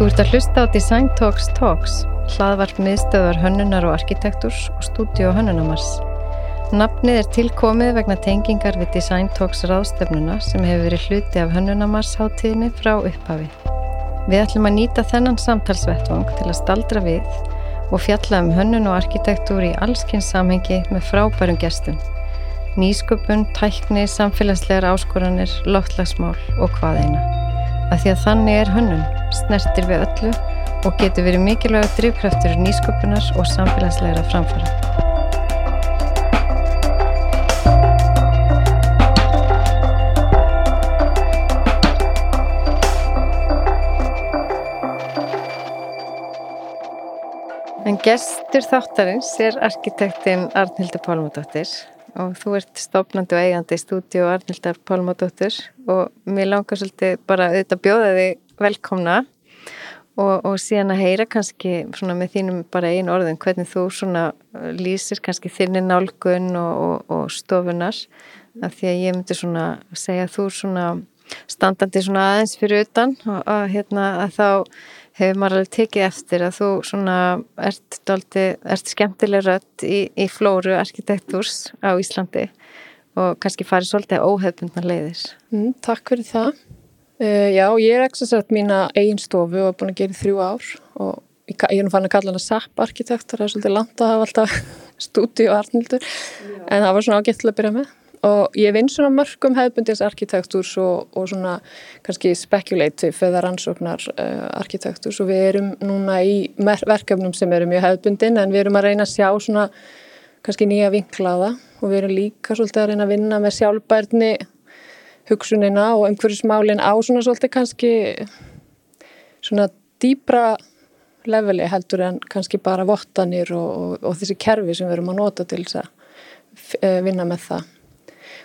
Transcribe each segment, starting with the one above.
Þú ert að hlusta á Design Talks Talks, hlaðvarp miðstöðar hönnunar og arkitekturs og stúdíu hönnunamars. Nafnið er tilkomið vegna tengingar við Design Talks ráðstefnuna sem hefur verið hluti af hönnunamars hátíðinni frá upphafi. Við ætlum að nýta þennan samtalsvettvang til að staldra við og fjalla um hönnun og arkitektúr í allskynns samhengi með frábærum gestum. Nýsköpun, tækni, samfélagslegar áskoranir, loftlagsmál og hvað eina. Að því að þannig er hönnun, snertir við öllu og getur verið mikilvægur drivkraftur nýsköpunar og samfélagslegra framfara. En gestur þáttarins er arkitektinn Arnhildur Pálmadóttir og þú ert stofnandi og eigandi í stúdíu Arnhildar Pálmadóttir og mér langar svolítið bara auðvitað bjóða þig velkomna. Og, og síðan að heyra kannski svona með þínum bara einu orðin hvernig þú svona lýsir kannski þinni nálgun og, og, og stofunar af því að ég myndi svona segja að þú svona standandi svona aðeins fyrir utan og að hérna að þá hefur maður alveg tekið eftir að þú svona ert, doldi, ert skemmtileg rött í, í flóru arkitektúrs á Íslandi og kannski farið svolítið óhefbundna leiðis. Mm, takk fyrir það. Uh, já, ég er ekki sett mína eigin stofu og er búin að gera þrjú ár og ég, ég er nú fann að kalla hana SAP arkitektur, það er svolítið langt að hafa alltaf stúdi og artnildur en það var svona ágætt til að byrja með og ég vinn svona mörgum hefðbundins arkitektúrs og, og svona kannski speculative eða rannsóknar uh, arkitektúrs og við erum núna í verkefnum sem eru mjög hefðbundin en við erum að reyna að sjá svona kannski nýja vinklaða og við erum líka svolítið að reyna að vinna með sjálfbærni hugsunina og umhverjusmálin á svona svolítið kannski svona dýbra leveli heldur en kannski bara vottanir og, og, og þessi kerfi sem við erum að nota til þess að eh, vinna með það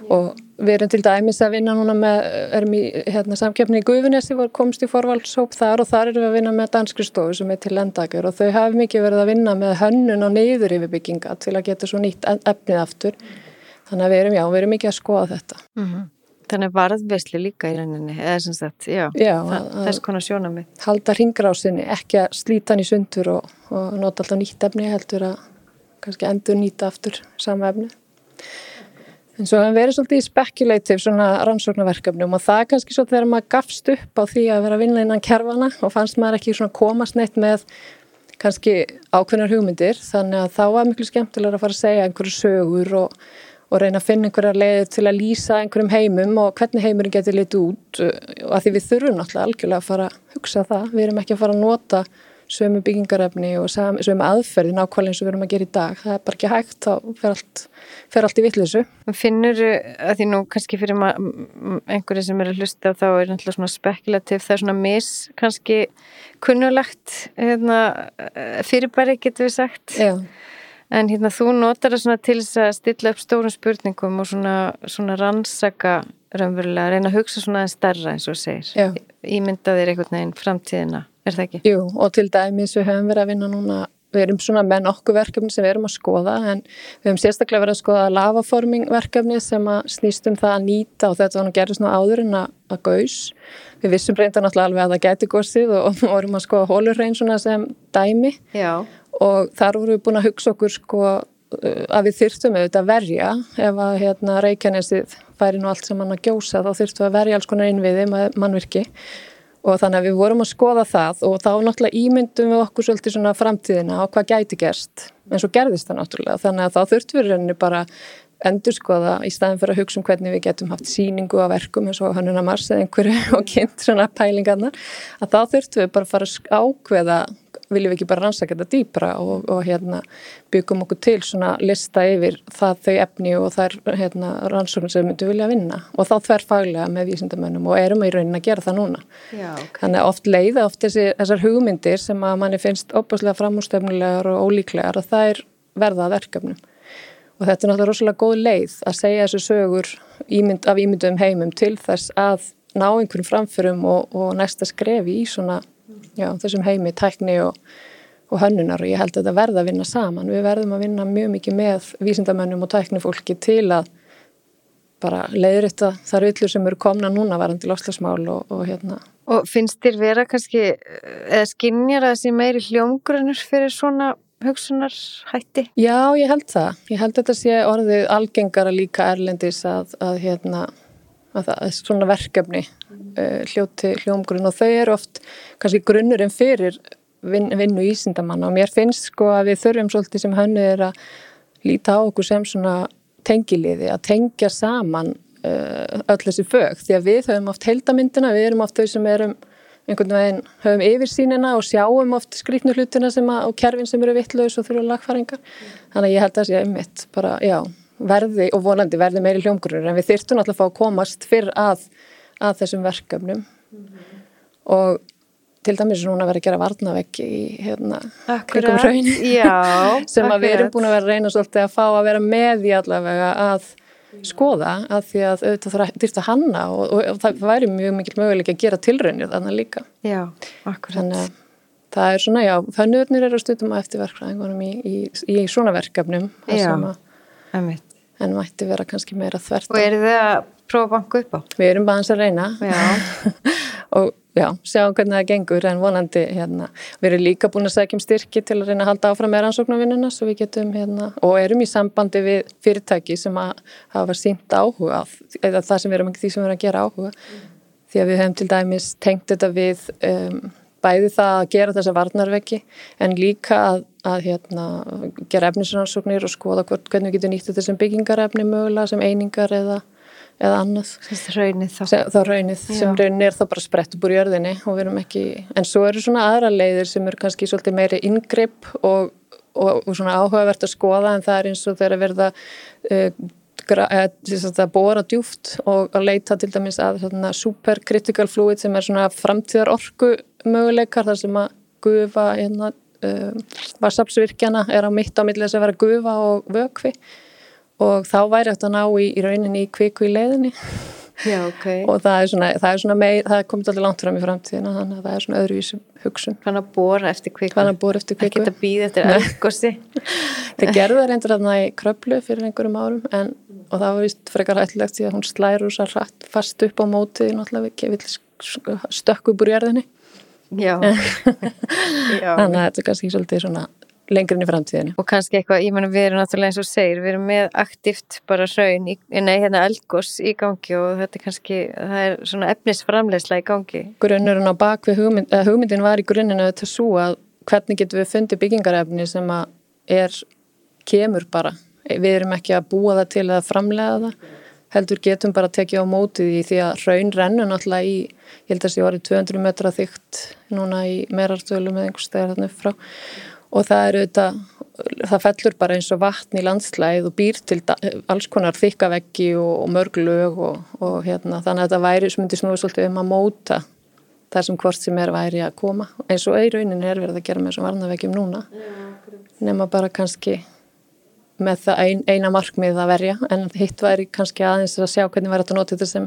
og við erum til dæmis að vinna núna með, erum í hérna, samkjöfni í Guðunessi, komst í forvaldshóp þar og þar erum við að vinna með danskri stofu sem er til endagur og þau hafi mikið verið að vinna með hönnun og neyður yfir bygginga til að geta svo nýtt efnið aftur. Þannig að við erum, já, við erum mikið að skoða þetta. Mm -hmm. Þannig varðveisli líka í rauninni eða sem sagt, já, já það, þess konar sjóna mig Halda ringrásinni, ekki að slíta hann í sundur og, og nota alltaf nýtt efni heldur að kannski endur nýta aftur sama efni En svo hefur verið svolítið í speculative svona rannsóknarverkefnum og það er kannski svo þegar maður gafst upp á því að vera að vinna innan kerfana og fannst maður ekki svona komast neitt með kannski ákveðnar hugmyndir. Þannig að þá var miklu skemmtilega að fara að segja einhverju sögur og, og reyna að finna einhverja leið til að lýsa einhverjum heimum og hvernig heimurinn getur litið út. Og að því við þurfum náttúrulega algjörlega að fara að hugsa það, við erum ekki að fara að nota sömu byggingarefni og sömu aðferði nákvæmlega eins og við erum að gera í dag. Það er bara ekki hægt, þá fer allt, fer allt í vittlisu. Finnur að því nú kannski fyrir einhverju sem er að hlusta þá er náttúrulega svona spekulativ, það er svona mis kannski kunnulegt hérna, fyrirbæri getur við sagt. Já. en hérna þú notar það svona til þess að stilla upp stórum spurningum og svona, svona rannsaka raunverulega, reyna að hugsa svona en starra eins og segir, ímyndaðir einhvern veginn framtíðina er það ekki? Jú, og til dæmis við höfum verið að vinna núna, við erum svona með nokkuð verkefni sem við erum að skoða en við höfum sérstaklega verið að skoða lavaforming verkefni sem að snýst um það að nýta og þetta var nú gerðist nú áður en að, að gaus. Við vissum reynda náttúrulega alveg að það gæti góðsið og, og vorum að skoða hólurrein svona sem dæmi Já. og þar vorum við búin að hugsa okkur sko að við þyrftum auðvitað að verja ef að hérna Reykjanesið færi nú allt sem mann að gjósa þá þyrftum við að verja alls konar innviði mannvirki og þannig að við vorum að skoða það og þá náttúrulega ímyndum við okkur svolítið svona framtíðina á hvað gæti gerst en svo gerðist það náttúrulega. Þannig að þá þurftum við rauninni bara endur skoða í staðin fyrir að hugsa um hvernig við getum haft síningu á verkum eins og hannuna mars eða einhverju og kynnt svona pælingarna að þá þurftum við bara að fara að ákveða viljum við ekki bara rannsaka þetta dýpra og, og hérna, byggum okkur til svona lista yfir það þau efni og þær hérna, rannsóknir sem við myndum vilja vinna og þá þver faglega með vísindamönnum og erum í raunin að gera það núna. Já, okay. Þannig að oft leiða oft þessi, þessar hugmyndir sem að manni finnst opaslega framústefnulegar og ólíklegar og það er verða að verkefnum. Og þetta er náttúrulega rosalega góð leið að segja þessu sögur ímynd, af ímyndum heimum til þess að ná einhverjum framförum og, og næsta skrefi í svona já, þessum heimi, tækni og, og hönnunar og ég held að þetta verða að vinna saman. Við verðum að vinna mjög mikið með vísindamönnum og tæknifólki til að bara leiðrita þar yllur sem eru komna núna varandi loslasmál og, og hérna, Og finnst þér vera kannski, eða skinnjar að þessi meiri hljómgrunur fyrir svona hugsunarhætti? Já, ég held það. Ég held þetta sé orðið algengara líka erlendis að, að hérna að það er svona verkefni uh, hljóti hljómgrunn. Og þau eru oft kannski grunnurinn fyrir vin, vinnu ísindamanna og mér finnst sko að við þurfum svolítið sem hannu er að líta á okkur sem svona tengiliði, að tengja saman uh, öll þessi fög. Því að við höfum oft heldamyndina, við erum oft þau sem erum einhvern veginn höfum yfirsýnina og sjáum oft skrýtnu hlutina sem að, og kerfin sem eru vittlaus og þurfa lagfæringar. Þannig að ég held að það sé einmitt bara, já verði og vonandi verði meiri hljómgrunur en við þyrtum alltaf að fá að komast fyrr að, að þessum verkefnum. Mm -hmm. og til dæmis núna verið að gera varnavegg í hérna kringum hraun sem að við erum búin að vera að reyna svolítið að fá að vera með í allavega að skoða að því að auðvitað þurft að hanna og, og, og það væri mjög mikil möguleik að gera tilraunir þannig líka. Já, þannig að það er svona, já, fannurnir eru að stundum að eftirverkræðingunum í, í, í svona verkefnum Já, emitt en mætti vera kannski meira þvert Og eru þið að prófa banku upp á? Við erum bara hans að reyna og já, sjá hvernig það gengur en vonandi hérna, við erum líka búin að segja um styrki til að reyna að halda áfram með rannsóknarvinnuna svo við getum hérna, og erum í sambandi við fyrirtæki sem að hafa sínt áhuga eða það sem við erum ekki því sem við erum að gera áhuga mm. því að við hefum til dæmis tengt þetta við um, bæði það að gera þessa varnarveggi en líka að, að hérna, gera efnisrannsóknir og skoða hvort, hvernig við getum nýtt þetta sem byggingarefni mögulega, sem einingar eða, eða annað. Raunnið þá. Sem, þá raunnið, sem raunnið er þá bara sprett upp úr jörðinni og við erum ekki, en svo eru svona aðra leiðir sem eru kannski svolítið meiri ingripp og, og, og svona áhugavert að skoða en það er eins og þeirra verða uh, að bóra djúft og að leita til dæmis að supercritical fluid sem er svona framtíðar orku möguleikar þar sem að gufa hérna, um, varsapsvirkjana er á mitt á millið þess að vera gufa og vökvi. Og þá væri þetta að ná í, í rauninni í kviku í leiðinni. Já, okay. og það er svona, það er svona meir, það er komið allir langt fram í framtíðina þannig að það er svona öðruvísum hugsun. Að bóra eftir kviku? Að bóra eftir kviku? Ekki að býða eftir elgossi Það gerði það reyndur að það í kröplu fyrir einhverjum árum en, og það var vist frekar hættilegt því að hún slæru svo rætt fast upp á móti náttúrulega stökku upp úr jörðinni Já. Já Þannig að þetta er kannski svolítið svona lengri inn í framtíðinu. Og kannski eitthvað, ég menna við erum náttúrulega eins og segir, við erum með aktíft bara hraun, í, nei hérna elgos í gangi og þetta er kannski, það er svona efnisframlegsla í gangi. Grunnurinn á bakvið hugmynd, hugmyndin var í grunninu þetta svo að hvernig getum við fundið byggingarefni sem að er, kemur bara. Við erum ekki að búa það til að framlega það, heldur getum bara að tekja á mótið í því að hraun rennur náttúrulega í, ég held að það sé orðið 200 metra þygt núna í merartölu með einhvers stegar þarna upp frá. Og það er auðvitað, það fellur bara eins og vatn í landslæð og býr til alls konar þykkaveggi og, og mörglög og, og hérna, þannig að þetta væri sem myndi snúið svolítið um að móta þar sem hvort sem er væri að koma. Eins og eiraunin er verið að gera með þessum varnaveggjum núna. Nema bara kannski með það ein, eina markmið að verja en hitt væri kannski aðeins að sjá hvernig væri þetta notið þetta sem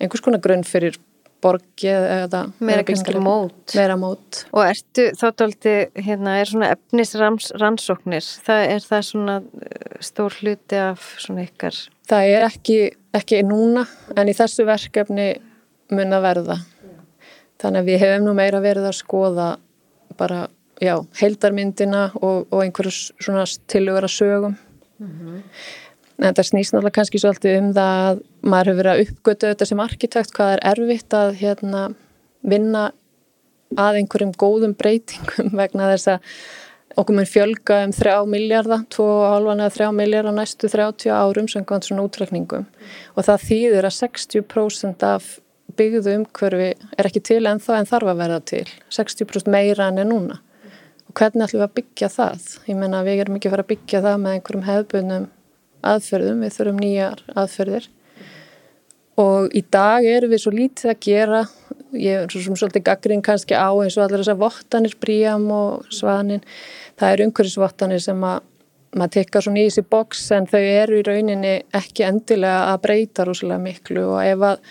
einhvers konar grunn fyrir borgið eða meira kannski mót. mót. Og ertu þá tólti hérna er svona efnisrannsóknir það er það svona uh, stór hluti af svona ykkar? Það er ekki, ekki núna en í þessu verkefni mun að verða. Þannig að við hefum nú meira verið að skoða bara, já, heildarmyndina og, og einhverjus svona tilugara sögum. Mm -hmm. En það snýst náttúrulega kannski svolítið um það að maður hefur verið að uppgötu þetta sem arkitekt, hvað er erfitt að hérna, vinna að einhverjum góðum breytingum vegna þess að okkur mun fjölga um 3 miljardar, 2,5 eða 3 miljardar næstu 30 árum sem gott svona útrækningum mm. og það þýðir að 60% af byggðu umhverfi er ekki til en það en þarf að verða til, 60% meira enn er núna og hvernig ætlum við að byggja það? Ég menna við erum ekki að fara að byggja það með einhverjum hefðbunum aðferðum, við þurfum nýjar aðferðir. Og í dag erum við svo lítið að gera ég er svo svolítið gaggrinn kannski á eins og allir þessar vottanir, bríam og svanin, það er umhverfisvottanir sem að maður tekka svona í þessi boks en þau eru í rauninni ekki endilega að breyta rúslega miklu. Og ef að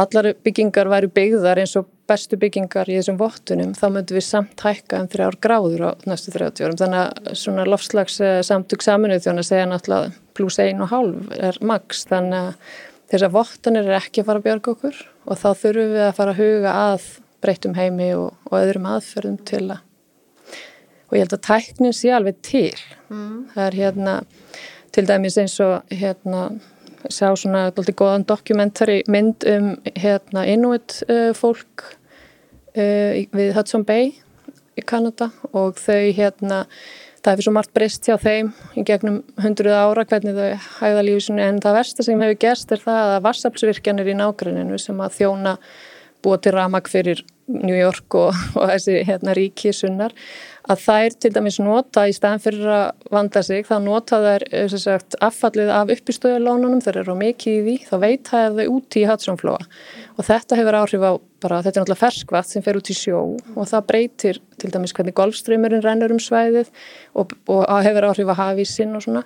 allar byggingar væri byggðar eins og bestu byggingar í þessum vottunum þá möndum við samt hækka um þrjár gráður á næstu 30 árum. Þannig að svona lofslags samtug saminuð þjóna segja náttúrulega pluss einu og hálf er maks þannig að þessar vottanir er ekki að fara að björga okkur og þá þurfum við að fara að huga að breytum heimi og, og öðrum aðferðum til að og ég held að tæknin sé alveg til. Mm. það er hérna til dæmis eins og hérna sá svona alltaf góðan dokumentari mynd um hérna Inuit uh, fólk uh, við Hudson Bay í Kanada og þau hérna það hefur svo margt breyst hjá þeim í gegnum hundruð ára hvernig þau hæða lífisinu en það versta sem hefur gerst er það að vassaflsvirkjanir í nágruninu sem að þjóna búa til ramak fyrir New York og, og þessi hérna ríki sunnar að þær til dæmis nota í staðan fyrir að vanda sig þá nota þær eh, sagt, affallið af uppistöðulónunum. Þeir eru mikið í því. Þá veit það þau úti í Hudsonflóa. Og þetta hefur áhrif á bara þetta er náttúrulega ferskvatt sem fer út í sjó og það breytir til dæmis hvernig golfströymurinn rennur um svæðið og, og hefur áhrif á hafísinn og svona.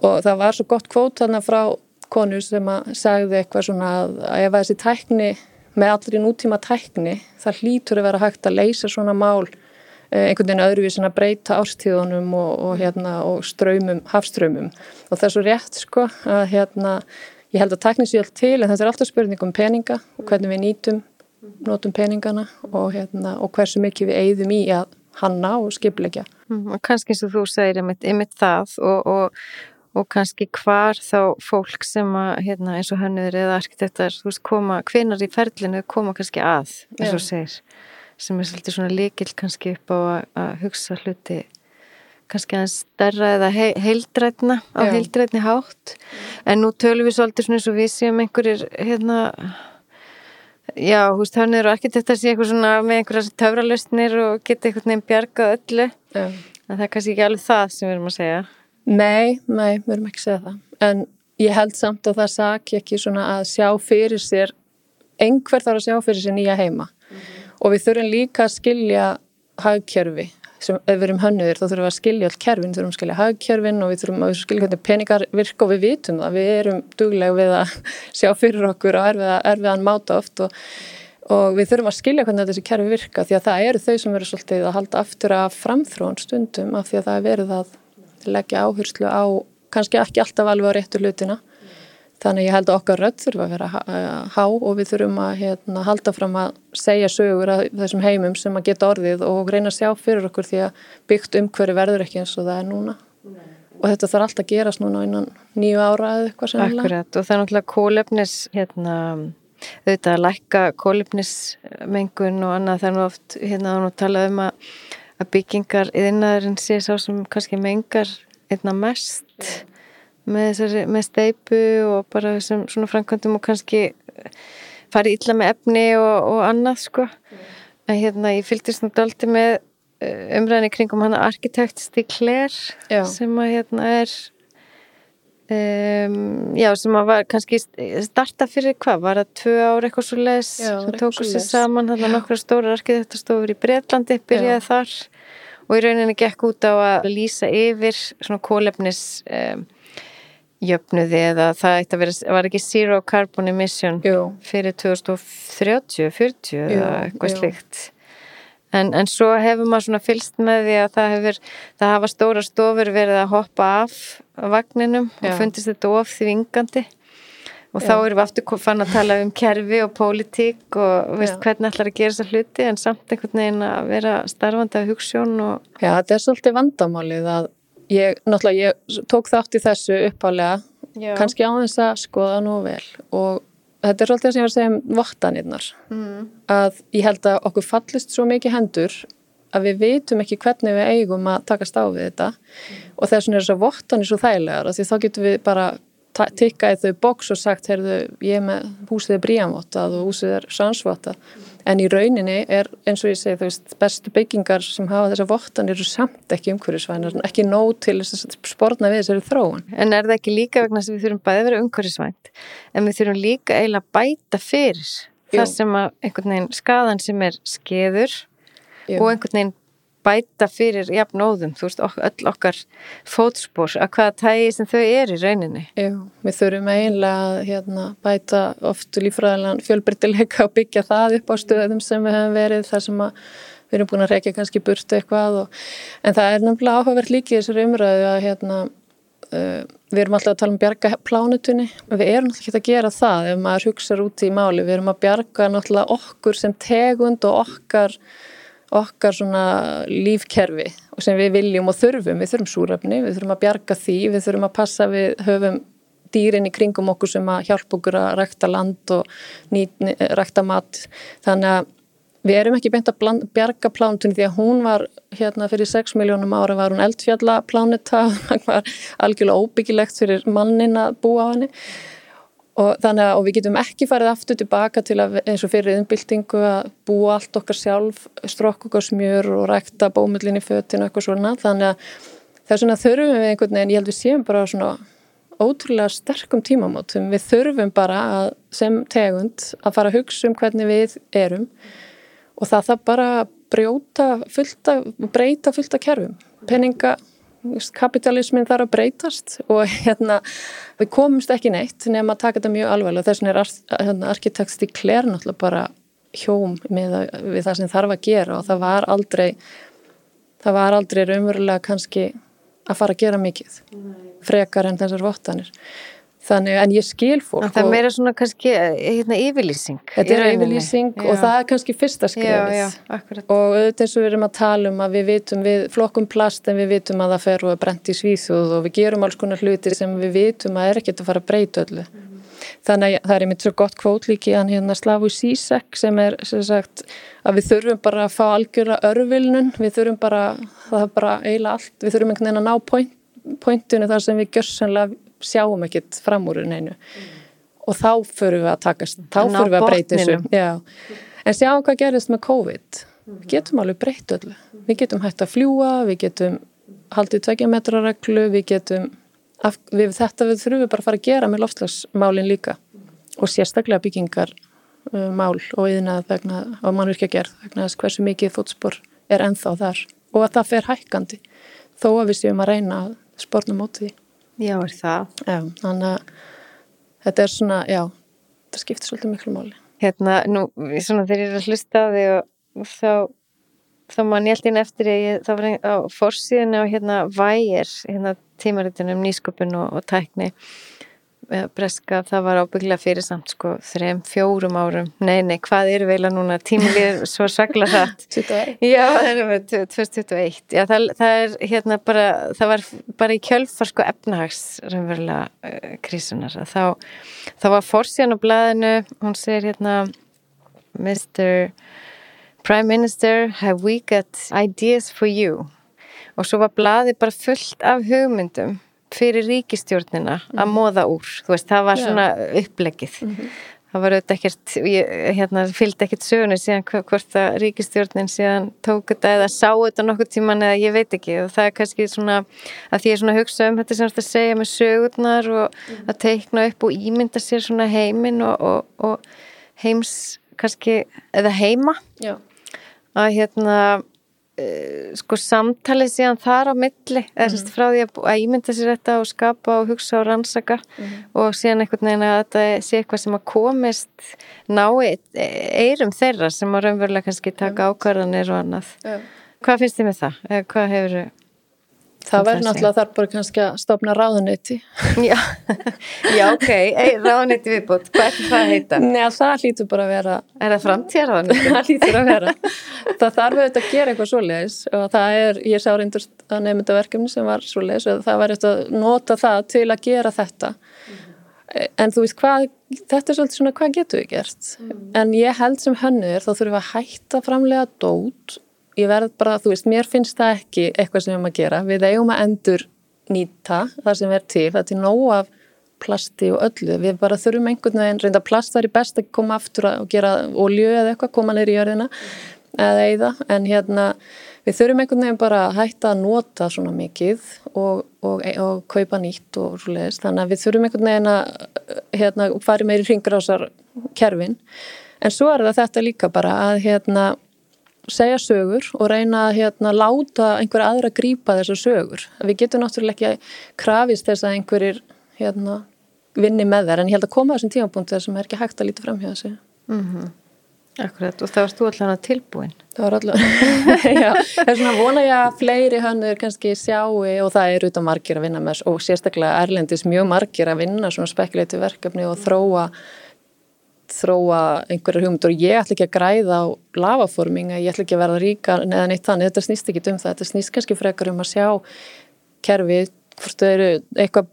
Og það var svo gott kvót þarna frá konu sem að sagði eitthvað svona að, að ef þessi tækni með allri nútíma tækni það hlýtur að vera hægt að leysa svona mál eh, einhvern veginn öðruvísin að breyta árstíðunum og, og, hérna, og ströymum, hafströymum og það er svo rétt sko að hérna ég held að tækni sér til en þetta er alltaf spurning um peninga og hvernig við nýtum notum peningana og, hérna, og hversu mikið við eigðum í að hanna og skipleggja. Mm, og kannski og þú segir einmitt, einmitt það og, og, og kannski hvar þá fólk sem að, hérna, eins og hannur eða arkitektar, þú veist, koma, hvenar í ferlinu koma kannski að, eins og segir, sem er svolítið svona líkil kannski upp á að, að hugsa hluti kannski aðeins stærra eða he heildrætna á heildrætni hátt. En nú tölum við svolítið svona eins og við séum einhverjir hérna já, hú veist, hann eru ekki þetta að sé eitthvað svona með einhverjar töfralustnir og geta einhvern veginn bjargað öllu. Já. en það er kannski ekki alveg það sem við erum að segja. Nei, nei, við erum ekki að segja það. En ég held samt að það sak ekki svona að sjá fyrir sér einhver þarf að sjá fyrir sér nýja heima. Mm -hmm. og við þurfum líka að skilja hagkjörfi sem ef við erum hönnuðir þá þurfum við að skilja all kerfin, þurfum að skilja hagkjörfin og við þurfum að skilja hvernig peningar virka og við vitum það, við erum duglega við að sjá fyrir okkur og erfiða, erfiðan máta oft og, og við þurfum að skilja hvernig þessi kerfi virka því að það eru þau sem verður svolítið að halda aftur að framþróun stundum af því að það er verið að leggja áherslu á kannski ekki alltaf alveg á réttu hlutina þannig ég held að okkar rödd þurfa að vera há og við þurfum að hérna, halda fram að segja sögur að þessum heimum sem að geta orðið og reyna að sjá fyrir okkur því að byggt umhverju verður ekki eins og það er núna Nei. og þetta þarf alltaf að gerast núna innan nýju ára eða eitthvað semlega Akkurat og það er náttúrulega kólefnis hérna, auðvitað að lækka kólefnismengun og annað nú oft hérna að tala um að byggingar yðinnaðurinn sé sá sem kannski mengar einna mest með, þessari, með steipu og bara þessum svona framkvæmdum og kannski fari illa með efni og, og annað sko mm. en hérna ég fylgist nú daldi með eh, umræðinni kringum hana arkitekt Stig Kler sem að hérna er Um, já, sem að var kannski starta fyrir hvað, var það tvö ár eitthvað svo les, sem tóku sér saman þannig að nokkra stóra arkitektastofur í Breitlandi byrjaði já. þar og í rauninni gekk út á að lýsa yfir svona kólefnis um, jöfnuði eða það eitt að vera, var ekki zero carbon emission Jú. fyrir 2030, 40 eða eitthvað slikt En, en svo hefur maður svona fylst með því að það hefur, það hafa stóra stofur verið að hoppa af vagninum Já. og fundist þetta of þvingandi og Já. þá erum við aftur fann að tala um kerfi og pólitík og veist Já. hvernig ætlar að gera þessa hluti en samt einhvern veginn að vera starfandi af hugssjón og... Já, þetta er svolítið vandamálið að ég, náttúrulega ég tók þátt í þessu uppálega, kannski á þess að skoða nú vel. Og þetta er svolítið það sem ég var að segja um vottanirnar. Mm. að ég held að okkur fallist svo mikið hendur að við veitum ekki hvernig við eigum að takast á við þetta. Mm. og þess vegna er þess að vottanir svo þægilegar því þá getum við bara tikkaði þau bóks og sagt heyrðu, ég með húsið er bríanvottað og húsið er sansvottað en í rauninni er eins og ég segi þú veist bestu byggingar sem hafa þessa vottan eru samt ekki umhverfisvænar ekki nóg til þess að spórna við þessari þróun. En er það ekki líka vegna sem við þurfum bæði að vera umhverfisvænt en við þurfum líka eiginlega að bæta fyrir Jú. það sem að einhvern veginn skadan sem er skeður Jú. og einhvern veginn bæta fyrir jafnóðum, þú veist, öll okkar fótspór, að hvaða tægi sem þau er í rauninni. Jú, við þurfum eiginlega að hérna, bæta oft lífræðilegan fjölbyrtileika og byggja það upp á stöðum sem við hefum verið þar sem að við erum búin að reykja kannski burtu eitthvað og, en það er nefnilega áhugavert líkið þessari umræðu að hérna, uh, við erum alltaf að tala um bjarga plánutunni, við erum alltaf ekki að gera það ef maður hugsaður út í máli, við erum að bjarga náttúrulega okkur sem tegund og okkar, okkar svona lífkerfi sem við viljum og þurfum, við þurfum súröfni, við þurfum að bjarga því, við þurfum að passa við höfum dýrin í kringum okkur sem að hjálpa okkur að rækta land og nýt, rækta mat, þannig að Við erum ekki beint að bland, bjarga plánutunni því að hún var hérna fyrir 6 miljónum ára var hún eldfjallapláneta. Það var algjörlega óbyggilegt fyrir mannin að búa á henni og þannig að og við getum ekki farið aftur tilbaka til að eins og fyrir innbyltingu að búa allt okkar sjálf strokk okkar smjör og rækta bómullin í fötinu eitthvað svona. Þannig að það er svona þurfum við einhvern veginn, ég held við séum bara svona ótrúlega sterkum tímamótum. Við þurfum bara að, sem tegund að fara að hugsa um hvernig við erum. Og það þarf bara brjóta fullta, breyta fullta kerfum. Peninga, kapitalismin þarf að breytast og hérna við komumst ekki neitt nefn að taka þetta mjög alveg og þess vegna er hérna, arkitekt Stíkler náttúrulega bara hjóm með, við það sem þarf að gera og það var aldrei það var aldrei raunverulega kannski að fara að gera mikið frekar en þessar vottanir Þannig, en ég skil fólk. Það er meira svona kannski hérna, yfirlýsing. Þetta er yfirlýsing já. og það er kannski fyrsta skrifið. Já, já, akkurat. Og auðvitað eins og við erum að tala um að við vitum, við flokkum plast en við vitum að það fer og er brent í svíþjóð og við gerum alls konar hlutir sem við vitum að er ekkert að fara að breyta öllu. Mm. Þannig að það er einmitt svo gott kvót líki að hérna Slavu Sísek sem er sem sagt að við þurfum bara að fá algjöra örvilnun, við þurfum bara, það er bara eiginlega allt, við þurfum einhvern veginn að ná point, pointinu þar sem við gjörsanlega sjáum ekkit fram úr neinu. Mm. og þá fyrir við að takast, þá fyrir við að breyta þessu. en sjáum hvað gerist með COVID. Við getum alveg breytt öllu. Við getum hægt að fljúa, við getum haldið tvekja metra reglu, við getum af, við, þetta við þurfum við bara að fara að gera með loftslagsmálin líka. Og sérstaklega byggingar uh, mál og yðnað vegna á mannvirkja gerð vegna þess hversu mikið fótspor er enþá þar. Og að það fer hækkandi. Þó að við séum að reyna að spórna mótið Já, er það. Já, þannig að þetta er svona, já, það skiptir svolítið miklu máli. Hérna, nú, svona þegar ég er að hlusta á þig og þá, þá mann ég alltaf eftir ég, þá var ég á fórsíðinu og hérna vægir, hérna tímaritunum nýsköpun og, og tækni breska, það var ábygglega fyrir samt sko þrem, fjórum árum. Nei, nei, hvað eru veila núna? Tímilið svo svakla hratt. 21 já, það er 2021 já, það, það er hérna bara það var bara í kjölfar sko efnahags raunverulega uh, krísunar þá, þá var fórsjan á blæðinu hún segir hérna Mr. Prime Minister have we got ideas for you? Og svo var blæði bara fullt af hugmyndum fyrir ríkistjórnina að mhm. móða úr þú veist, það var svona upplegið mm -hmm. það var auðvitað ekkert ég, hérna, fylgdi ekkert sögunu síðan hvort að ríkistjórnin síðan tók þetta eða sá þetta nokkur tíman eða ég veit ekki og það er kannski svona að því ég er svona að hugsa um þetta sem þetta segja með sögurnar og mm að teikna upp og ímynda sér svona heiminn og, og, og heims kannski, eða heima Já. að hérna sko samtalið síðan þar á milli eða mm -hmm. frá því að, að ímynda sér þetta og skapa og hugsa og rannsaka mm -hmm. og síðan einhvern veginn að þetta sé eitthvað sem að komist nái eirum þeirra sem að raunverulega kannski taka ákvarðanir og annað. Hvað finnst þið með það? Eða hvað hefur Það verður náttúrulega þar bara kannski að stopna ráðunetti. Já, já ok, ráðunetti viðbútt, hvað er það að heita? Nei, það hlýtur bara að vera... Er það framtíðarráðunetti? það hlýtur að vera. Það þarf auðvitað að gera eitthvað svoleiðis og það er, ég sá reyndust að nefnda verkefni sem var svoleiðis og það var eftir að nota það til að gera þetta. Mm. En þú veist hvað, þetta er svolítið svona hvað getur við gert? Mm. En ég held sem hönnur þá þurfum við að hætta framlega dót ég verð bara, þú veist, mér finnst það ekki eitthvað sem við erum að gera, við eigum að endur nýta það sem er til. Það er til nóg af plasti og öllu. Við bara þurfum einhvern veginn, reynda plast það er best að koma aftur og gera olju eða eitthvað, koma neyri í jörðina eða eða, en hérna við þurfum einhvern veginn bara að hætta að nota svona mikið og, og, og kaupa nýtt og svo leiðist þannig að við þurfum einhvern veginn að hérna, fara meiri hringur á þessar kerfin en svo er það þetta líka bara að hérna segja sögur og reyna að hérna, láta einhverja aðra grípa þessar sögur. Við getum náttúrulega ekki krafist þess að einhverjir hérna, vinni með þær en ég held að koma þessum tímapunktu þar sem er ekki hægt að líta fram hjá þessu. Mm -hmm. Akkurat og þá erst þú allavega tilbúin. Þá Það var alltaf, já, það er svona vona ég að fleiri hannur kannski sjáu og það er auðvitað margir að vinna með og sérstaklega Erlendis mjög margir að vinna svona spekuleitu verkefni og þróa þróa einhverjar hugmyndur og ég ætla ekki að græða á lavaforminga, ég ætla ekki að verða ríka eða neitt þannig, þetta snýst ekki um það. Þetta snýst kannski frekar um að sjá kerfið, hvort þau eru eitthvað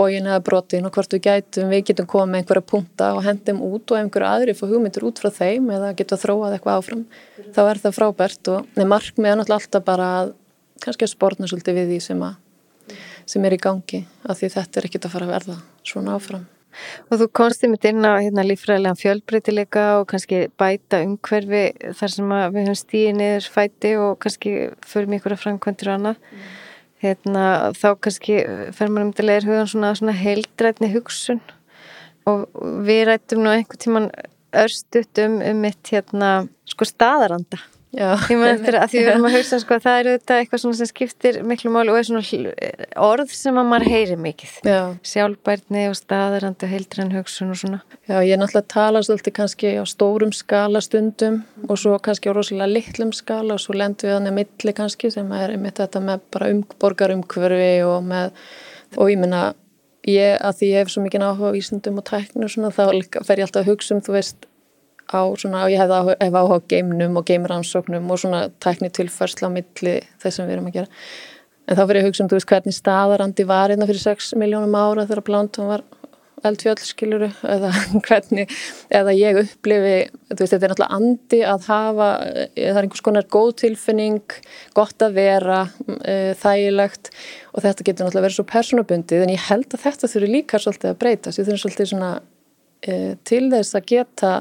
bógin eða brotin og hvort við gætum, við getum komið með einhverja punta og hendum út og einhverju aðri fór hugmyndur út frá þeim eða getum þróað eitthvað áfram, þá er það frábært og markmið er náttúrulega alltaf bara kannski að spórna svolítið við því sem, að, sem er í gangi af því þetta er ekkit að fara að verða svona áfram. Og þú konsti mitt inn á hérna, lífræðilegan fjölbreytileika og kannski bæta umhverfi þar sem við höfum stíðið niður fæti og kannski förum ykkur að framkvæmdur og annað. Mm. Hérna, þá kannski fer maður um til að leira hugan svona, svona heildrætni hugsun og við rættum nú einhvern tíman örstuðt um, um mitt hérna, sko staðaranda Já, ég maður eftir að því við erum að hugsa sko að það eru þetta eitthvað sem skiptir miklu mál og er svona orð sem að maður heyri mikið. Já. sjálfbærni og staðarandi og heildrann hugsun og svona. Já, ég er náttúrulega að tala svolítið kannski á stórum skala stundum og svo kannski á rosalega litlum skala og svo lendur við þannig að milli kannski sem er einmitt þetta með bara um, borgarumkverfi og með, og ég minna ég að því ég hef svo mikið áhuga á vísundum og tæknu og svona þá fer ég alltaf að hugsa um þú veist á svona, ég hef áhuga á geimnum og geimrannsóknum og svona tækni tilfærsla á milli þess sem við erum að gera. En þá fyrir ég að hugsa um, þú veist, hvernig staðarandi var einna hérna fyrir 6 miljónum ára þegar Planton var eldfjöld, skiluru eða hvernig, eða ég upplifi þú veist, þetta er náttúrulega andi að hafa, það er einhvers konar góð tilfinning, gott að vera e, þægilegt og þetta getur náttúrulega verið svo personabundið en ég held að þetta þurfi líka svolítið að breyta, þau þurfi svolítið svona e, til þess að geta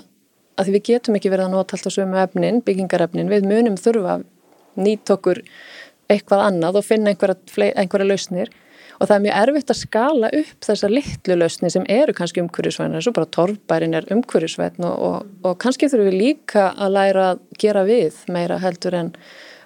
að því við getum ekki verið að nota alltaf sömu efnin, byggingarefnin, við munum þurfa að nýta okkur eitthvað annað og finna einhverja, einhverja lausnir og það er mjög erfitt að skala upp þessar litlu lausnir sem eru kannski umhverjusvæðin, þessu bara torfbærin er umhverjusvæðin og, og, og kannski þurfum við líka að læra að gera við meira heldur en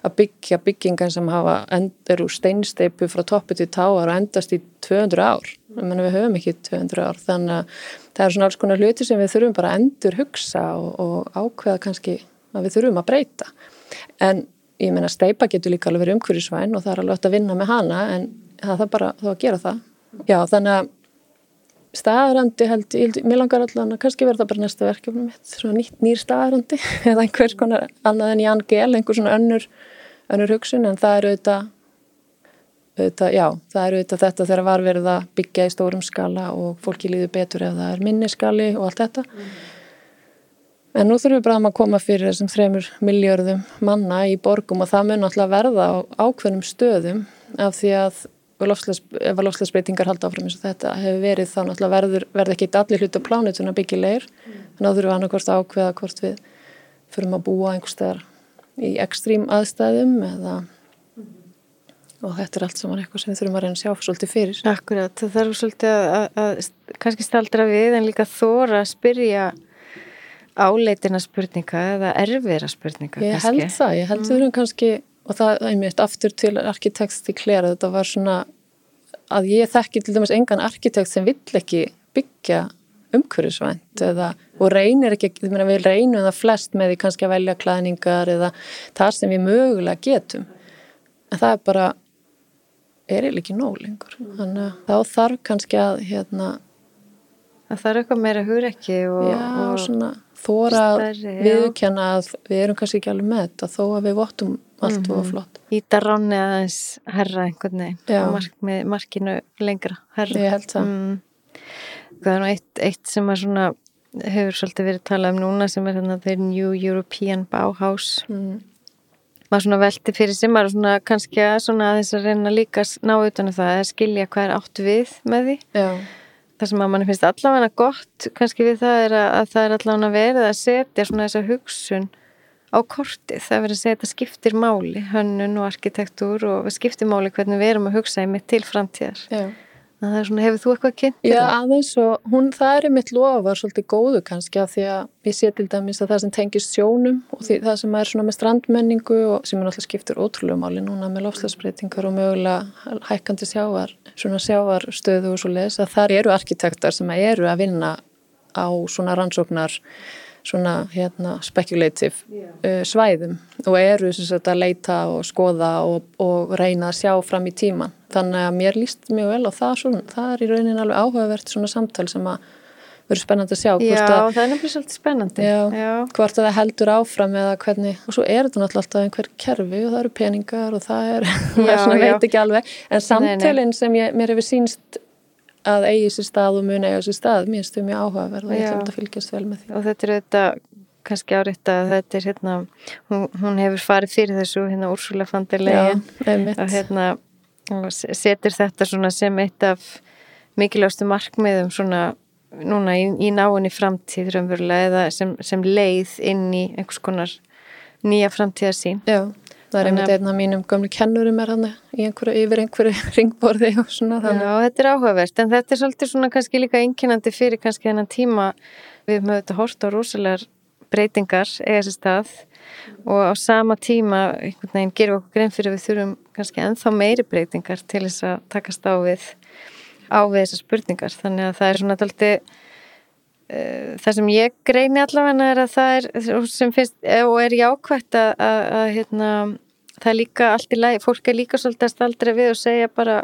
að byggja byggingan sem hafa endur úr steinsteipu frá toppi til táar og endast í 200 ár. Menna, við höfum ekki 200 ár þannig að það er svona alls konar hluti sem við þurfum bara að endur hugsa og, og ákveða kannski að við þurfum að breyta. En ég meina steipa getur líka alveg verið umhverjusvæn og það er alveg að vinna með hana en það er bara þá að gera það. Já þannig að staðarandi held ég, mér langar allan að kannski verða bara næsta verkefni mitt, svona nýtt, nýr staðarandi eða einhvers konar annað en Jan Gehl, einhver svona önnur önnur hugsun en það eru auðvitað, auðvitað já, það eru auðvitað þetta þegar var verið að byggja í stórum skala og fólki líður betur ef það er minniskali og allt þetta mm. en nú þurfum við bara að koma fyrir þessum þremur miljörðum manna í borgum og það mun alltaf verða á ákveðnum stöðum af því að ef að lofslagsbreytingar halda áfram eins og þetta hefur verið þá náttúrulega verður, verður ekki allir hlut á plánutuna byggjulegir mm. en þá þurfum við annarkort að ákveða hvort við förum að búa einhver staðar í ekstrím aðstæðum eða og þetta er allt saman eitthvað sem við þurfum að reyna að sjá svolítið fyrir. Akkurat, það þarf svolítið að, að, að kannski staldra við en líka þóra að spyrja áleitina spurninga eða erfiðra spurninga ég kannski. Held það, ég held mm. þurfum kannski og það er einmitt aftur til arkiteksti klera þetta var svona að ég þekki til dæmis engan arkitekt sem vill ekki byggja umhverjusvænt eða, og reynir ekki, meina, við reynum það flest með því kannski að velja klæningar eða það sem við mögulega getum en það er bara er eða ekki nóg lengur. Þannig að þá þarf kannski að hérna að það er eitthvað meira hugrekki og, já, og svona þóra viðkjanna að við erum kannski ekki alveg með þetta þó að við vottum allt mm -hmm. og flott. Íta ráni aðeins herra einhvern veginn mark, með markinu lengra herra Ég held það. Mm. Það er nú eitt, eitt sem að svona hefur svolítið verið talað um núna sem er þarna þeir New European Bauhaus. Mm. Maður svona velti fyrir sem maður svona kannski að svona að þess að reyna líka ná utan um það að skilja hvað er átt við með því. Já. það sem að mann finnst allavega gott kannski við það er að, að það er allavega verið að setja svona þessa hugsun á kortið, það verið að segja að þetta skiptir máli hönnun og arkitektúr og skiptir máli hvernig við erum að hugsa í mitt til framtíðar. Já Það er svona, hefur þú eitthvað kynnt? Já, aðeins og hún, það er mitt lofa svolítið góðu kannski af því að ég sé til dæmis að það sem tengist sjónum og því, það sem er svona með strandmenningu og sem er náttúrulega skiptur ótrúlega máli núna með lofslagsbreytingar og mögulega hækkandi sjávar, svona sjávarstöðu og svo les að þar eru arkitektar sem eru að vinna á svona rannsóknar svona hérna speculative uh, svæðum og eru sagt, að leita og skoða og, og reyna að sjá fram í tíman þannig að mér líst mjög vel og það, svona, það er í raunin alveg áhugavert svona samtal sem að verður spennandi að sjá Já, að, það er nefnilega svolítið spennandi. Já, já. hvort að það heldur áfram eða hvernig, og svo er þetta náttúrulega alltaf einhver kerfi og það eru peningar og það er maður veit ekki alveg. En samtölinn sem ég, mér hefur sínst að eigi sér stað og mun eigi sér stað. Mér finnst þau mjög áhugaverð og ég ætlum að fylgjast vel með því. Og þetta er þetta kannski áriðt að þetta er hérna hún, hún hefur farið fyrir þessu hérna Úrsula Fanderlegin og hérna og setur þetta svona sem eitt af mikilvægstu markmiðum svona núna í, í náinni framtíð raunverulega eða sem, sem leið inn í einhvers konar nýja framtíðarsýn. Já, það er einmitt einn af mínum gamlu kennurum er hann yfir einhverju ringborði og svona þannig. Já, þetta er áhugavert en þetta er svolítið svona kannski líka einkennandi fyrir kannski þennan tíma við höfum auðvitað hort á rosalega breytingar eiga sér stað og á sama tíma einhvern veginn gerum við okkur grein fyrir við þurfum kannski ennþá meiri breytingar til þess að takast á við á við þessar spurningar þannig að það er svona alltaf það sem ég greini allavega er að það er sem finnst og er jákvægt að, að, að hérna, það er líka allt í læg fólk er líka svolítið að staldra við og segja bara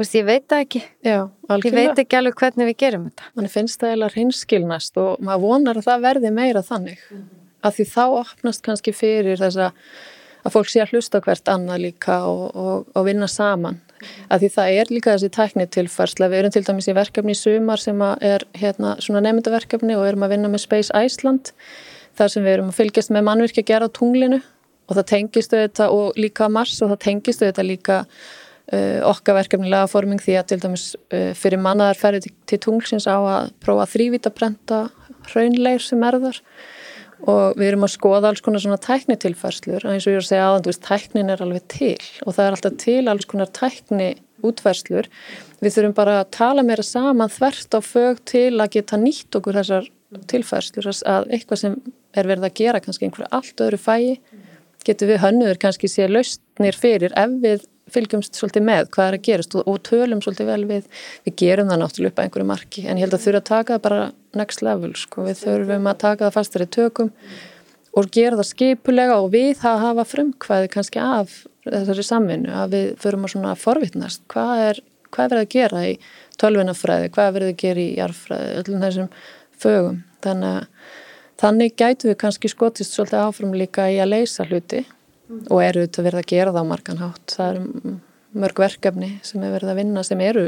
veist, ég veit það ekki. Já, ég veit ekki alveg hvernig við gerum þetta. Mann finnst það eiginlega hreinskilnast og maður vonar að það verði meira þannig. Mm -hmm. að því þá opnast kannski fyrir þess að að fólk sé að hlusta hvert annað líka og, og, og vinna saman að því það er líka þessi tækni tilfærsla við erum til dæmis í verkefni í sumar sem er hérna svona nefndaverkefni og erum að vinna með Space Iceland þar sem við erum að fylgjast með mannvirkja gera á tunglinu. Og það tengistu þetta og líka Mars og það tengistu þetta líka uh, okkar verkefni lagaforming því að til dæmis uh, fyrir mannaðar ferði til, til tunglsins á að prófa þrývita brenda hraunleir sem er þar og við erum að skoða alls konar svona tæknitilfærslur. Og eins og ég er að segja aðan, þú veist, tæknin er alveg til. Og það er alltaf til alls konar tækni útfærslur. Við þurfum bara að tala meira saman þvert á fög til að geta nýtt okkur þessar tilfærslur. Að eitthvað sem er verið að gera kannski einhverju allt öðru fæi getur við hönnuður kannski sé lausnir fyrir ef við fylgjumst svolítið með hvað er að gerast og, og tölum svolítið vel við, við gerum það náttúrulega upp að einhverju marki en ég held að þurfa að taka það bara next level sko, við þurfum að taka það fastari tökum og gera það skipulega og við það hafa frumkvæði kannski af þessari samvinnu að við förum að svona forvitnast. Hvað er, hvað er verið að gera í tölvinafræði, hvað er verið að gera í jarfræði, öllum þessum fögum. Þannig þannig gætu við kannski skotist svolítið áfram líka í að leysa hluti og eru þetta verið að gera það á marganhátt það eru mörg verkefni sem er verið að vinna sem eru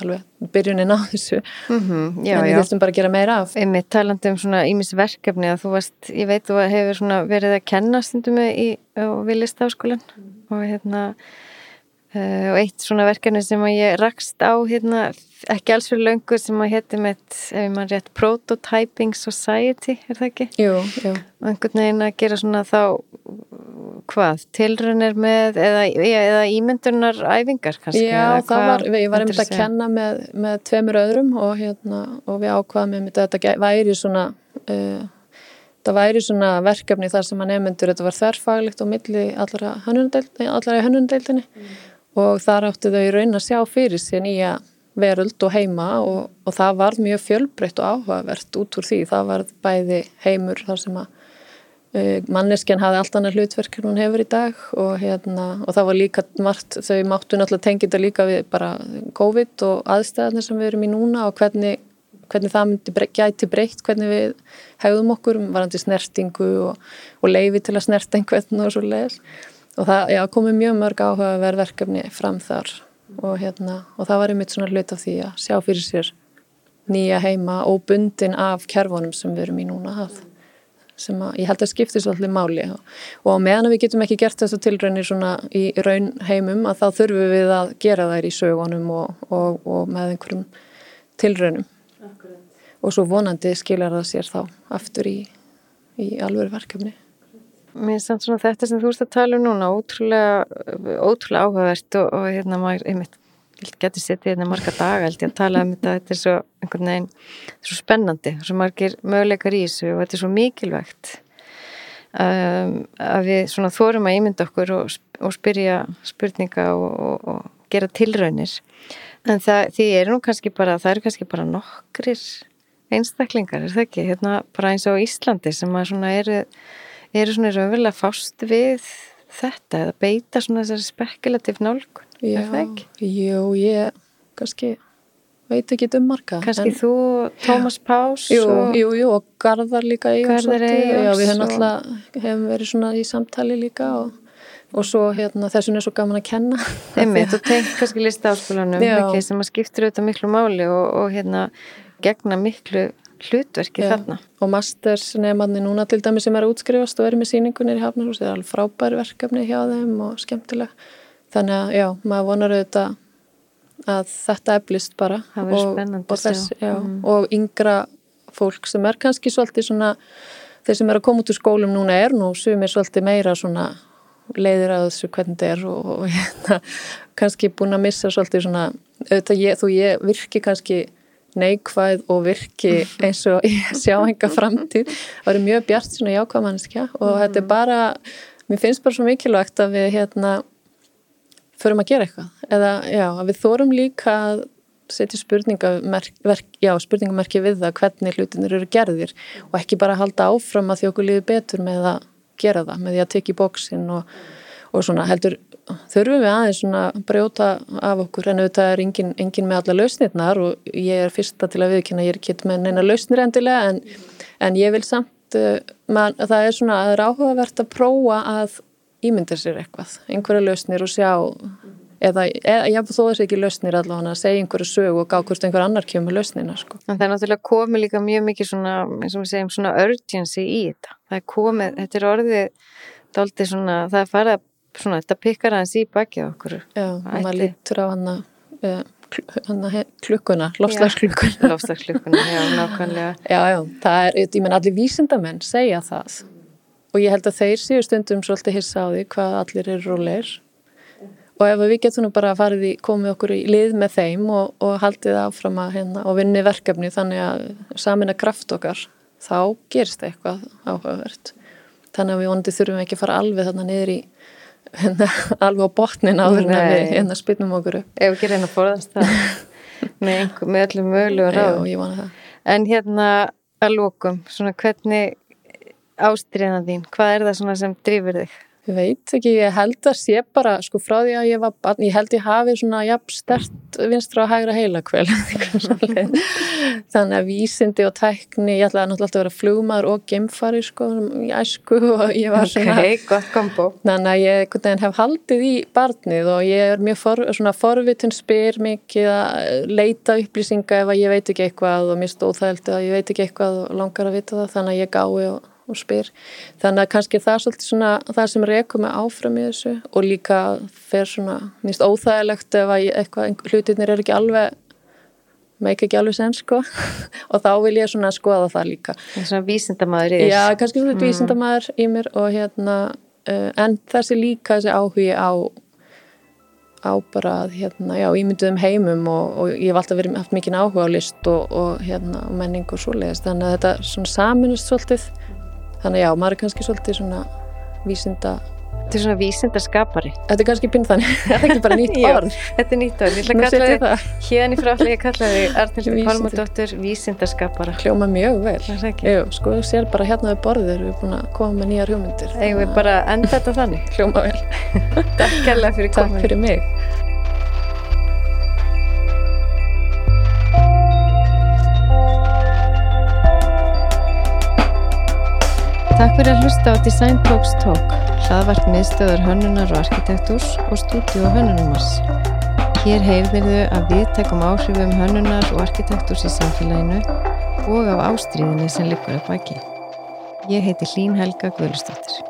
alveg byrjunin á þessu. Mm -hmm, já, en við þurftum bara gera meira af. Einmitt talandi um svona ímis verkefni að þú varst, ég veit þú hefur verið að kenna stundum í Viliðstafskólan mm. og hérna Uh, og eitt svona verkefni sem ég rakst á hérna, ekki alls fyrir löngu sem að hétti með, ef ég mann rétt Prototyping Society, er það ekki? Jú, jú. Og einhvern veginn að gera svona þá hvað, tilrunir með eða, eða ímyndunar æfingar kannski? Já, það var, ég var einmitt að kenna með, með tveimur öðrum og hérna, og við ákvaðum einmitt að þetta væri svona uh, það væri svona verkefni þar sem að nefnendur, þetta var þerrfaglegt og milli allara í hönnundeildinni mm og þar áttu þau raun að sjá fyrir sér nýja veröld og heima og, og það var mjög fjölbreytt og áhugavert út úr því. Það var bæði heimur þar sem að uh, manneskjan hafi allt annað hlutverk en hún hefur í dag og, hérna, og það var líka margt, þau máttu náttúrulega tengja þetta líka við bara COVID og aðstæðanir sem við erum í núna og hvernig, hvernig það myndi gæti breytt, hvernig við hegðum okkur varandi snertingu og, og leifi til að snerta einhvern og svo leiðis og það já, komið mjög mörg áhugaverð verkefni fram þar. Og, hérna, og það var einmitt svona hlut af því að sjá fyrir sér nýja heima og bundin af kerfunum sem við erum í núna að sem að ég held að skipti svolítið máli. Og, og meðan við getum ekki gert þessu tilraunir svona í raun heimum að þá þurfum við að gera þær í sögunum og, og, og með einhverjum tilraunum. Akkurat. og svo vonandi skiljar það sér þá aftur í, í alveg verkefni Mér finnst það svona þetta sem þú veist að tala um núna ótrúlega, ótrúlega áhugavert og, og hérna maður, einmitt, getur setið hérna marga daga held ég að tala um þetta þetta er svo einhvern veginn svo spennandi, svo margir möguleikar í þessu og þetta er svo mikilvægt um, að við svona þórum að ímynda okkur og, og spyrja spurninga og, og gera tilraunir en það, því er nú kannski bara það eru kannski bara nokkrir einstaklingar, er það ekki? Hérna bara eins og Íslandi sem að svona eru, eru svona raunverulega fást við þetta eða beita svona þessari spekulatív nálgun, Já, er það ekki? Jú, ég kannski veit ekki um marga. Kannski en, þú, Tómas Pás Jú, og jú, jú, og Garðar líka Eyjólfs Garðar svolítið. Já, Eyjólfs við höfum og- alltaf, hefum verið svona í samtali líka og, og svo hérna þessum er svo gaman að kenna. einmitt og tengt kannski lista áskólanum Já. ekki, sem að skiptir auðvitað miklu máli og, og hérna gegna miklu hlutverki Já. þarna. Og masters nefnarnir núna til dæmi sem er að útskrifast og eru með síningunir í Hafnarhús, það er alveg frábær verkefni hjá þeim og skemmtileg. Þannig að já, maður vonar auðvitað að þetta eflist bara. Það verður og, spennandi og, þess, já, Mhm. og yngra fólk sem er kannski svolítið svona, þeir sem er að koma út úr skólum núna er nú sumir svolítið meira svona leiðir að þessu hvernig þetta er og, og hérna, kannski búin að missa svolítið svona, auðvitað ég, þú ég virki kannski neikvæð og virki eins og ég sjá enga framtíð. Það eru mjög bjart svona jákvæðmannskja og þetta er bara, mér finnst bara svo mikilvægt að við hérna förum að gera eitthvað. Eða já, að við þórum líka að setja spurningamerki, við það hvernig hlutinir eru gerðir og ekki bara halda áfram að okkur líður betur með að gera það, með því að tekja í bóksinn og, og svona. Heldur þurfum við aðeins svona brjóta af okkur en auðvitað er engin, engin með alla lausnirnar og ég er fyrsta til að viðkynna ég er ekki með neina lausnir endilega en, en ég vil samt uh, man, það er svona, það er áhugavert að prófa að ímynda sér eitthvað einhverja lausnir og sjá eða, ég þó þessi ekki lausnir allavega að segja einhverju sög og gá hvort einhver annar kemur lausnina sko. Það er náttúrulega komið líka mjög mikið svona, eins og við segjum, svona urgency í þetta. Það er komið, þetta er orðið svona, það er farið að svona, þetta pikkar aðeins í bakið okkur. Já, maður lítur á hana, uh, hana he- klukkuna, lofslagsklukkuna Lofslagsklukkuna, já, nákvæmlega. Já, já, það er, ég menn allir vísindamenn segja það og ég held að þeir séu stundum svolítið hissa á því hvað allir eru rólegir og ef við getum bara farið í, komið okkur í lið með þeim og, og haldið áfram að hérna og vinni verkefni þannig að samina kraft okkar, þá gerist eitthvað áhugavert. Þannig að við vonandi þurfum ekki að fara alveg þarna niður í alveg á botnin áður en við hérna spynnum okkur upp. Ef ekki reyna að forðast það með, einhver, með öllum mögulega Já, vona það. En hérna að lókum, svona hvernig ástriðan þín, hvað er það svona sem drifur þig? Ég veit ekki, ég held að sé bara, sko frá því að ég var barn, ég held ég hafi svona jafn stert vinstra og hægra heila kvel. Þannig að vísindi og tækni, ég ætlaði náttúrulega að vera flugmaður og geimfari, sko, í æsku og ég var svona, Ok, gott kombo. þannig að ég hef haldið í barnið og ég er mjög for, svona forvitun spyr mikið að leita upplýsinga ef að ég veit ekki eitthvað og mér stóð það að ég veit ekki eitthvað og langar að vita það, þannig að ég gái og og spyr. Þannig að kannski það er svolítið svona það sem rekur mig áfram í þessu og líka fer svona, minnst óþægilegt ef eitthvað, hlutirnir eru ekki alveg meik ekki alveg sen sko og þá vil ég svona skoða það líka. Það er svona vísindamaður í þér. Já, kannski svona mm. vísindamæður í mér og hérna uh, en þessi líka þessi áhugi á á bara að, hérna, já, ímynduðum heimum og, og ég hef alltaf verið haft mikið áhuga á list og, og hérna, menning og svoleiðist, þannig að þetta svona saminust svolítið þannig já, maður er kannski svolítið svona vísinda, Þetta er svona vísindaskapari. þetta er kannski pinn þannig þetta er ekki bara nýtt Já, orð Þetta er nýtt orð. Ég ætla að kalla það. hérna í frá ætla ég að kalla þig Arnildur Vísindi. Pálmadóttur vísindaskapara. hljóma mjög vel Það er ekki. Jú, sko, þú sér bara hérna við borðið erum við búin að koma með nýjar hugmyndir Eigum við bara enda þetta þannig. hljóma vel, Takk takk fyrir að hlusta á Design Talks Talk, hlaðvart miðstöðar hönnunar og arkitektúrs og stúdíu og hönnunumars. Hér heyrðir þau af viðtækum áhrifum hönnunar og arkitektúrs í samfélaginu og af ástríðinni sem liggur að baki. Ég heiti Hlín Helga Guðlustóttir.